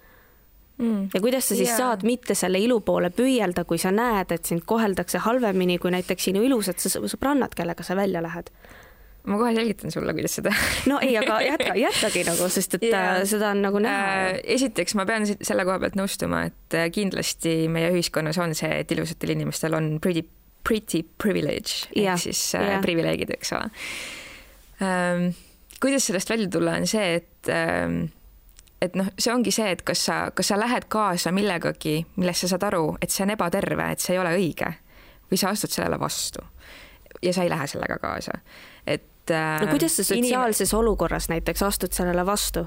Mm. ja kuidas sa siis yeah. saad mitte selle ilu poole püüelda, kui sa näed, et sind koheldakse halvemini kui näiteks sinu ilusad sõbrannad, kellega sa välja lähed? Ma kohe selgitan sulle, kuidas seda no ei, aga jätka, jätkagi nagu, sest et yeah. Äh, seda on nagu näha. Äh, esiteks ma pean selle koha pealt nõustuma, et äh, kindlasti meie ühiskonnas on see, et ilusatel inimestel on pretty, pretty privilege yeah. ehk siis yeah. privileegid, eks ole ähm,. kuidas sellest välja tulla, on see, et ähm, et noh, see ongi see, et kas sa, kas sa lähed kaasa millegagi, millest sa saad aru, et see on ebaterve, et see ei ole õige või sa astud sellele vastu ja sa ei lähe sellega kaasa, et et no kuidas sa sotsiaalses inim... olukorras näiteks astud sellele vastu?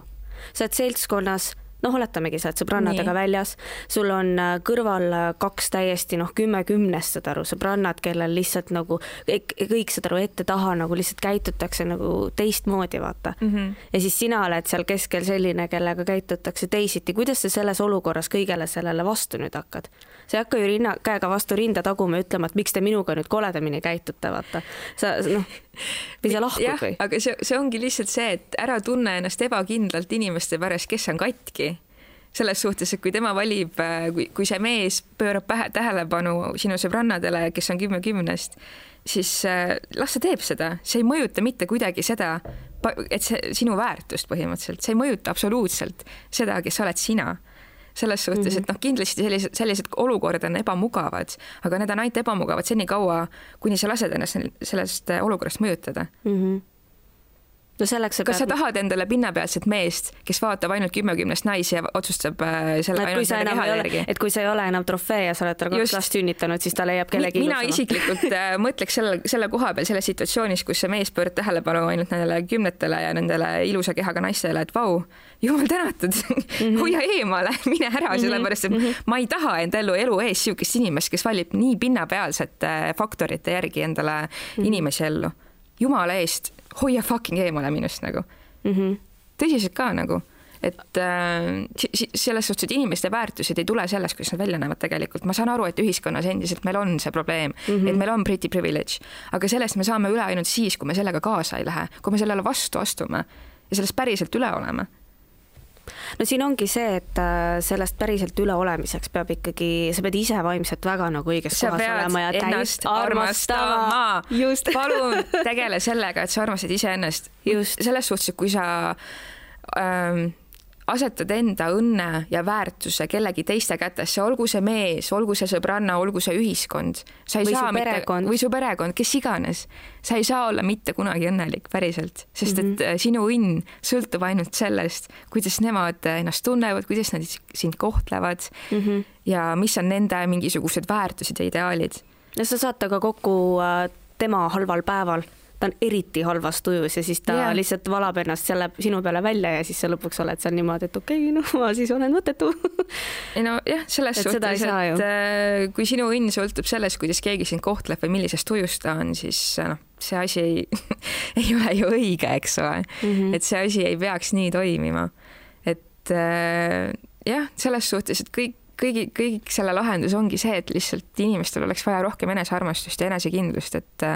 sa oled seltskonnas noh, oletamegi, sa oled sõbrannadega Nii. väljas, sul on äh, kõrval äh, kaks täiesti noh, kümme kümnest, saad aru, sõbrannad, kellel lihtsalt nagu kõik, kõik saad aru, ette-taha nagu lihtsalt käitutakse nagu teistmoodi, vaata mm. -hmm. ja siis sina oled seal keskel selline, kellega käitutakse teisiti, kuidas sa selles olukorras kõigele sellele vastu nüüd hakkad? sa ei hakka ju rinna, käega vastu rinda taguma ja ütlema, et miks te minuga nüüd koledamini käitute, vaata. sa noh, või sa lahkud või? aga see, see ongi lihtsalt see, et ära tunne ennast ebakindlalt inimeste pärast, kes on katki selles suhtes, et kui tema valib, äh, kui, kui see mees pöörab pähe tähelepanu sinu sõbrannadele, kes on kümme kümnest, siis äh, las ta teeb seda, see ei mõjuta mitte kuidagi seda, et see sinu väärtust põhimõtteliselt, see ei mõjuta absoluutselt seda, kes oled sina selles suhtes, et mhm. noh, kindlasti sellised, sellised olukorrad on ebamugavad, aga need on ainult ebamugavad senikaua, kuni sa lased ennast sellest olukorrast mõjutada mm. -hmm no selleks kas peab... sa tahad endale pinnapealset meest, kes vaatab ainult kümne-kümnest naisi ja otsustab äh, selle no, ainult selle keha järgi? et kui sa ei ole enam trofee ja sa oled talle kaks last sünnitanud, siis ta leiab kellegi mina ilusama. isiklikult äh, mõtleks selle, selle koha peal selles situatsioonis, kus see mees pöörab tähelepanu ainult nendele kümnetele ja nendele ilusa kehaga naistele, et vau, jumal tänatud mm, -hmm. hoia eemale, mine ära mm, -hmm. sellepärast et mm -hmm. ma ei taha enda elu, elu ees niisugust inimest, kes valib nii pinnapealsete faktorite järgi endale mm -hmm. inimesi ellu. Jumala eest hoia fucking eemale minust nagu mm. -hmm. tõsiselt ka nagu, et äh, selles suhtes, et inimeste väärtused ei tule sellest, kuidas nad välja näevad tegelikult, ma saan aru, et ühiskonnas endiselt meil on see probleem mm, -hmm. et meil on pretty privilege, aga sellest me saame üle ainult siis, kui me sellega kaasa ei lähe, kui me sellele vastu astume ja sellest päriselt üle oleme no siin ongi see, et äh, sellest päriselt üleolemiseks peab ikkagi, sa pead ise vaimselt väga nagu õiges sa kohas olema ja täiesti armastama. palun tegele sellega, et sa armastad iseennast. selles suhtes, et kui sa ähm, asetad enda õnne ja väärtuse kellegi teiste kätesse, olgu see mees, olgu see sõbranna, olgu see ühiskond. sa ei või saa mitte, või su perekond, kes iganes. sa ei saa olla mitte kunagi õnnelik päriselt, sest mm -hmm. et mhm. äh, sinu õnn sõltub ainult sellest, kuidas nemad ennast tunnevad, kuidas nad sind kohtlevad mm -hmm. ja mis on nende mingisugused väärtused ja ideaalid. ja sa saad temaga kokku äh, tema halval päeval ta on eriti halvas tujus ja siis ta yeah. lihtsalt valab ennast selle sinu peale välja ja siis sa lõpuks oled seal niimoodi, et okei okay,, noh, ma siis olen mõttetu. ei no jah, selles et suhtes, et äh, kui sinu õnn sõltub sellest, kuidas keegi sind kohtleb või millises tujus ta on, siis äh, noh, see asi ei ei ole ju õige, eks ole mm. -hmm. et see asi ei peaks nii toimima. et äh, jah, selles suhtes, et kõik kõigi, kõik selle lahendus ongi see, et lihtsalt inimestel oleks vaja rohkem enesearmastust ja enesekindlust, et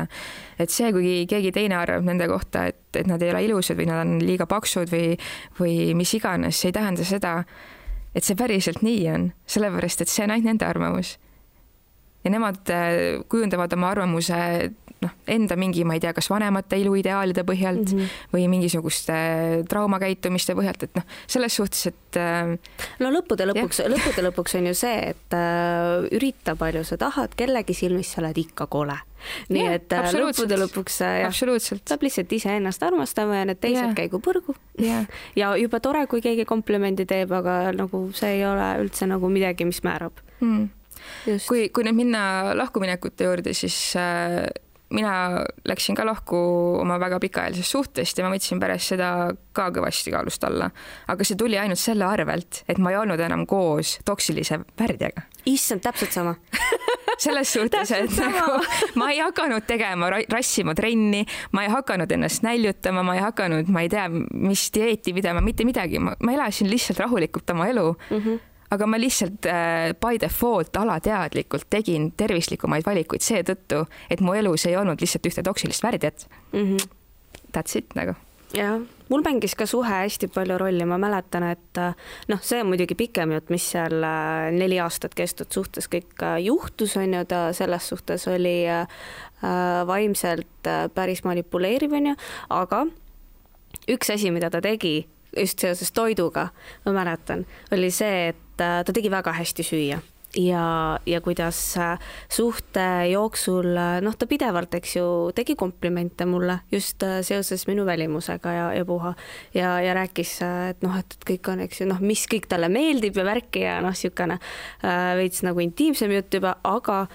et see, kui keegi teine arvab nende kohta, et, et nad ei ole ilusad või nad on liiga paksud või, või mis iganes, see ei tähenda seda, et see päriselt nii on, sellepärast et see on ainult nende arvamus. Ja nemad äh, kujundavad oma arvamuse noh, enda mingi, ma ei tea, kas vanemate eluideaalide põhjalt mm -hmm. või mingisuguste traumakäitumiste põhjalt, et noh, selles suhtes, et äh, no lõppude lõpuks, lõppude lõpuks on ju see, et äh, ürita palju sa tahad, kellegi silmis sa oled ikka kole. Nii yeah, et äh, lõppude lõpuks äh, jah, peab lihtsalt iseennast armastama ja need teised yeah. käigu põrgu. Ja juba tore, kui keegi komplimendi teeb, aga nagu see ei ole üldse nagu midagi, mis määrab. Mm.. Kui, kui nüüd minna lahkuminekute juurde, siis äh, mina läksin ka lahku oma väga pikaajalisest suhtest ja ma võtsin pärast seda ka kõvasti kaalust alla. aga see tuli ainult selle arvelt, et ma ei olnud enam koos toksilise värdjaga. issand, täpselt sama selles suhtes, et nagu ma ei hakanud tegema rassima trenni, ma ei hakanud ennast näljutama, ma ei hakanud, ma ei tea, mis dieeti pidama, mitte midagi, ma elasin lihtsalt rahulikult oma elu mm. -hmm aga ma lihtsalt äh, by default alateadlikult tegin tervislikumaid valikuid seetõttu, et mu elus ei olnud lihtsalt ühte toksilist värdjat mm. -hmm. That's it nagu. jah, mul mängis ka suhe hästi palju rolli, ma mäletan, et äh, noh, see on muidugi pikem jutt, mis seal äh, neli aastat kestnud suhtes kõik juhtus, on ju, ta selles suhtes oli vaimselt päris manipuleeriv, on ju, aga üks asi, mida ta tegi just seoses toiduga, ma mäletan, oli see, et ta tegi väga hästi süüa ja, ja kuidas äh, suhte jooksul, äh, noh, ta pidevalt, eks ju, tegi komplimente mulle just seoses minu välimusega ja, ja puha. ja, ja rääkis, et noh, et kõik on, eks ju, noh, mis kõik talle meeldib ja värki ja noh, niisugune veits nagu intiimsem jutt juba, aga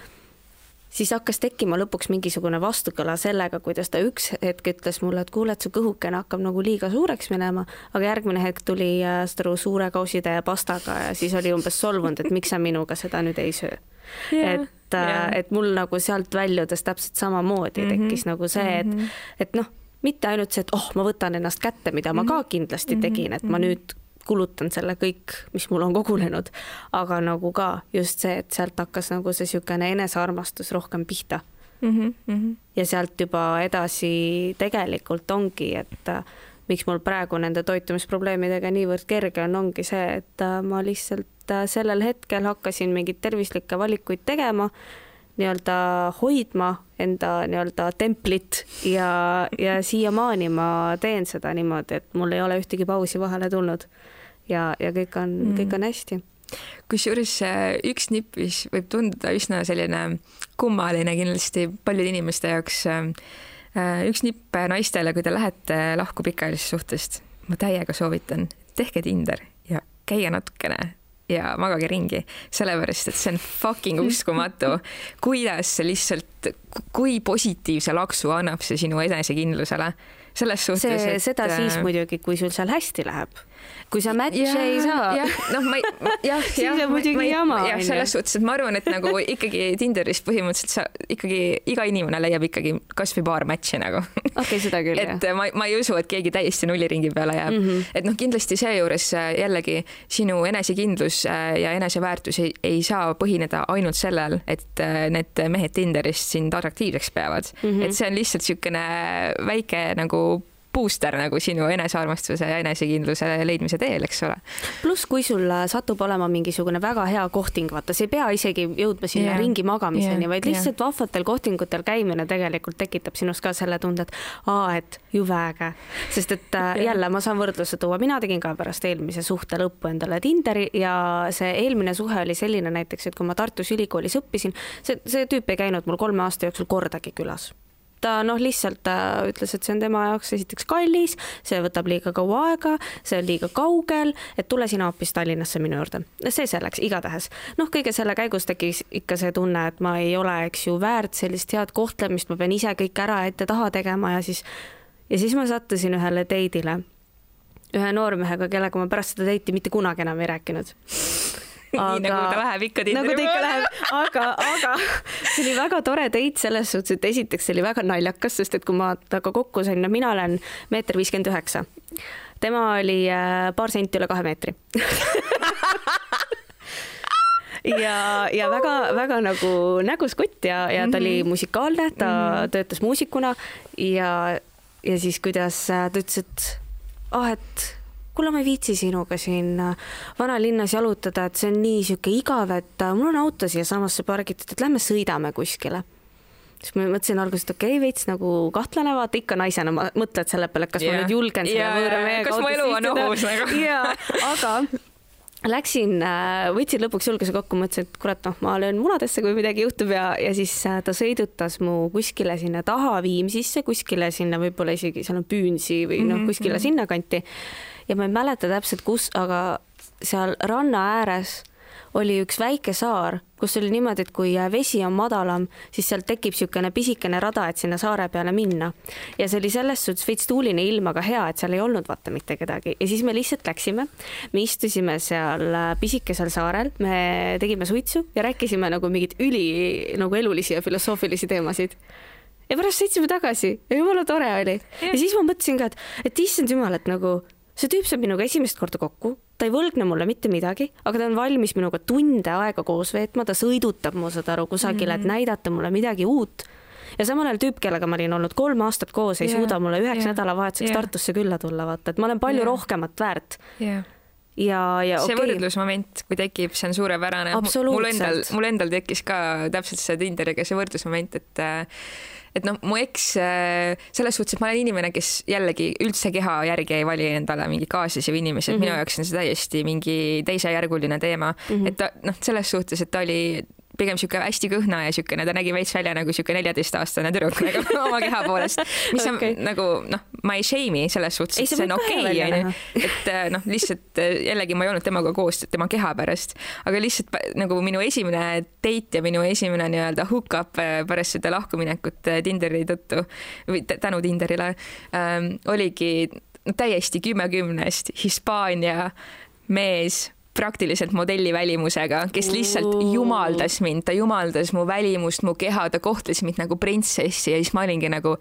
siis hakkas tekkima lõpuks mingisugune vastukõla sellega, kuidas ta üks hetk ütles mulle, et kuule, et su kõhukene hakkab nagu liiga suureks minema, aga järgmine hetk tuli äh, aru suure kausitäie pastaga ja siis oli umbes solvunud, et miks sa minuga seda nüüd ei söö yeah,. et yeah., et mul nagu sealt väljudes täpselt samamoodi mm -hmm. tekkis nagu see, et, mhm. et noh, mitte ainult see, et oh, ma võtan ennast kätte, mida ma ka mhm. kindlasti tegin, et ma mhm. nüüd kulutan selle kõik, mis mul on kogunenud, aga nagu ka just see, et sealt hakkas nagu see niisugune enesearmastus rohkem pihta mm. -hmm. ja sealt juba edasi tegelikult ongi, et äh, miks mul praegu nende toitumisprobleemidega niivõrd kerge on, ongi see, et äh, ma lihtsalt äh, sellel hetkel hakkasin mingeid tervislikke valikuid tegema, nii-öelda hoidma enda nii-öelda templit ja, ja siiamaani ma teen seda niimoodi, et mul ei ole ühtegi pausi vahele tulnud ja, ja kõik on mm., kõik on hästi kusjuures üks nipp, mis võib tunduda üsna selline kummaline kindlasti paljude inimeste jaoks. Äh, üks nipp naistele, kui te lähete lahku pikaajalisest suhtest, ma täiega soovitan, tehke Tinder ja käige natukene ja magage ringi, sellepärast et see on fucking uskumatu, kuidas see lihtsalt, kui positiivse laksu annab see sinu enesekindlusele selles suhtes. see, seda siis äh, muidugi, kui sul seal hästi läheb kui sa match'e ei saa. noh, ma ei, jah, siis on muidugi jama. jah, selles suhtes, et ma arvan, et nagu ikkagi Tinderis põhimõtteliselt sa ikkagi iga inimene leiab ikkagi kasvõi paar match'i nagu. okei okay,, seda küll. et jah. ma, ma ei usu, et keegi täiesti nulliringi peale jääb mm. -hmm. et noh, kindlasti seejuures äh, jällegi sinu enesekindlus äh, ja eneseväärtus ei, ei saa põhineda ainult sellel, et äh, need mehed Tinderist sind atraktiivseks peavad mm. -hmm. et see on lihtsalt niisugune väike nagu booster nagu sinu enesearmastuse ja enesekindluse leidmise teel, eks ole. pluss, kui sul satub olema mingisugune väga hea kohting, vaata, sa ei pea isegi jõudma sinna yeah. ringi magamiseni yeah., vaid lihtsalt yeah. vahvatel kohtingutel käimine tegelikult tekitab sinus ka selle tunde, et aa, et jube äge. sest et yeah. Äh, jälle ma saan võrdluse tuua, mina tegin ka pärast eelmise suhte lõppu endale Tinderi ja see eelmine suhe oli selline näiteks, et kui ma Tartus Ülikoolis õppisin, see, see tüüp ei käinud mul kolme aasta jooksul kordagi külas ta noh, lihtsalt ta ütles, et see on tema jaoks esiteks kallis, see võtab liiga kaua aega, see on liiga kaugel, et tule sina hoopis Tallinnasse minu juurde. see selleks, igatahes. noh, kõige selle käigus tekkis ikka see tunne, et ma ei ole, eks ju, väärt sellist head kohtlemist, ma pean ise kõik ära ette-taha tegema ja siis, ja siis ma sattusin ühele date'ile ühe noormehega, kellega ma pärast seda date'i mitte kunagi enam ei rääkinud nii nagu ta läheb ikka Tinderi nagu ta ikka läheb, aga, aga see oli väga tore date selles suhtes, et esiteks see oli väga naljakas, sest et kui ma temaga kokku sain, no mina olen meeter viiskümmend üheksa, tema oli äh, paar senti üle kahe meetri ja, ja väga-väga nagu nägus kutt ja, ja ta oli mhm. musikaalne, ta mm -hmm. töötas muusikuna ja, ja siis, kuidas äh, ta ütles, et ah, et kuule, ma ei viitsi sinuga siin äh, vanalinnas jalutada, et see on nii sihuke igav, et äh, mul on auto siiasamasse pargitud, et lähme sõidame kuskile siis ma mõtlesin alguses, et okei okay,, veits nagu kahtlane, vaata ikka naisena mõtled selle peale, et kas yeah. ma nüüd julgen selle võõra kas mu elu on ohus nagu. jaa, aga Läksin, äh, võtsin lõpuks julguse kokku, mõtlesin, et kurat, noh, ma löön munadesse, kui midagi juhtub ja, ja siis ta sõidutas mu kuskile sinna taha Viimsisse, kuskile sinna võib-olla isegi seal on Püünsi või noh, mhm, kuskile mm -hmm. sinnakanti. Ja ma ei mäleta täpselt, kus, aga seal ranna ääres oli üks väike saar, kus oli niimoodi, et kui vesi on madalam, siis sealt tekib niisugune pisikene rada, et sinna saare peale minna. ja see oli selles suhtes veits tuuline ilm, aga hea, et seal ei olnud vaata mitte kedagi ja siis me lihtsalt läksime. me istusime seal pisikesel saarel, me tegime suitsu ja rääkisime nagu mingeid üli nagu elulisi ja filosoofilisi teemasid ja pärast sõitsime tagasi ja jumala tore oli. ja siis ma mõtlesin ka, et, et issand jumal, et nagu see tüüp saab minuga esimest korda kokku, ta ei võlgne mulle mitte midagi, aga ta on valmis minuga tunde aega koos veetma, ta sõidutab mu, saad aru, kusagile mm, -hmm. et mhm. näidata mulle midagi uut. ja samal ajal tüüp, kellega ma olin olnud kolm aastat koos, ei yeah. suuda mulle üheks yeah. nädalavahetuseks yeah. Tartusse külla tulla, vaata, et ma olen palju yeah. rohkemat väärt yeah ja, ja see okay. võrdlusmoment, kui tekib, see on suurepärane. mul endal, mul endal tekkis ka täpselt see Tinderiga see võrdlusmoment, et et noh, mu eks äh, selles suhtes, et ma olen inimene, kes jällegi üldse keha järgi ei vali endale mingeid kaaslasi või inimesi, et mm -hmm. minu mhm. jaoks on see täiesti mingi teisejärguline teema mm, -hmm. et ta noh, selles suhtes, et ta oli pigem sihuke hästi kõhna ja siukene, ta nägi veits välja nagu sihuke neljateistaastane tüdruk nagu oma keha poolest, mis on okay. nagu noh, ma ei shame'i selles suhtes, et see on okei okay,, onju. et äh, noh, lihtsalt äh, jällegi ma ei olnud temaga koos tema keha pärast, aga lihtsalt nagu minu esimene date ja minu esimene nii-öelda hook-up äh, pärast seda lahkuminekut Tinderi tõttu või tänu Tinderile ähm, oligi täiesti kümme kümnest Hispaania mees praktiliselt modelli välimusega, kes lihtsalt jumaldas mind, ta jumaldas mu välimust, mu keha, ta kohtles mind nagu printsessi ja siis ma olingi nagu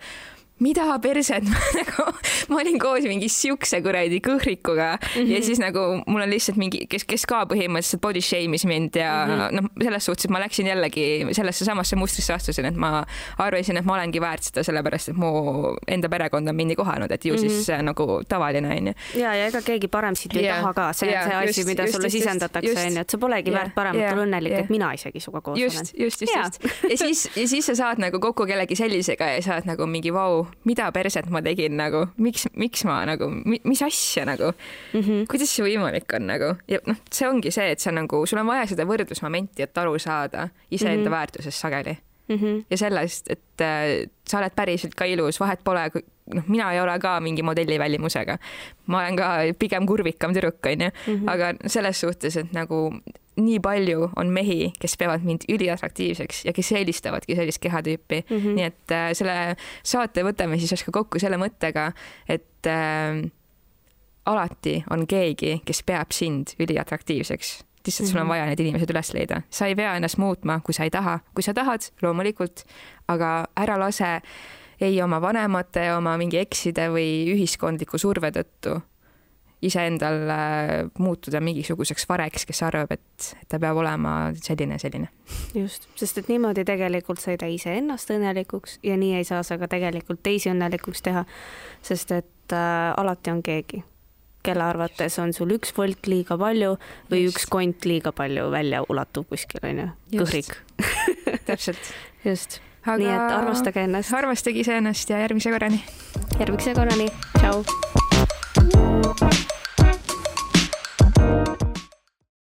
mida perset nagu ma olin koos mingi siukse kuradi kõhrikuga mm -hmm. ja siis nagu mul on lihtsalt mingi, kes, kes ka põhimõtteliselt body shame'is mind ja mm -hmm. noh, selles suhtes, et ma läksin jällegi sellesse samasse mustrisse astusin, et ma arvasin, et ma olengi väärt seda, sellepärast et mu enda perekond on mind nii kohanud, et ju mm -hmm. siis äh, nagu tavaline onju. ja, ja ega keegi parem sind ei yeah. taha ka, see on yeah, see asi, mida just, sulle just, sisendatakse onju, et sa polegi yeah, väärt paremat yeah,, ole õnnelik yeah., et mina isegi sinuga koos just, olen. just, just, just, ja siis, ja siis sa saad nagu kokku kellegi sellisega ja sa oled nagu mingi vau, mida perset ma tegin nagu, miks, miks ma nagu, mis asja nagu mm, -hmm. kuidas see võimalik on nagu ja noh, see ongi see, et sa nagu, sul on vaja seda võrdlusmomenti, et aru saada iseenda mm -hmm. väärtusest sageli mm. -hmm. ja sellest, et äh, sa oled päriselt ka ilus, vahet pole, noh, mina ei ole ka mingi modelli välimusega. ma olen ka pigem kurvikam tüdruk, onju, mhm. aga selles suhtes, et nagu nii palju on mehi, kes peavad mind üliatraktiivseks ja kes eelistavadki sellist kehatüüpi mm. -hmm. nii et äh, selle saate võtame siis ka kokku selle mõttega, et äh, alati on keegi, kes peab sind üliatraktiivseks lihtsalt sul on mhm. vaja need inimesed üles leida, sa ei pea ennast muutma, kui sa ei taha, kui sa tahad, loomulikult, aga ära lase ei oma vanemate, oma mingi ekside või ühiskondliku surve tõttu iseendal muutuda mingisuguseks vareks, kes arvab, et, et ta peab olema selline, selline. just, sest et niimoodi tegelikult sa ei tee iseennast õnnelikuks ja nii ei saa sa ka tegelikult teisi õnnelikuks teha, sest et äh, alati on keegi, kelle arvates on sul üks volt liiga palju või just. üks kont liiga palju välja ulatuv kuskil, onju, kõhrik. täpselt. just Aga... nii et armastage ennast. armastage iseennast ja järgmise korrani. järgmise korrani, tšau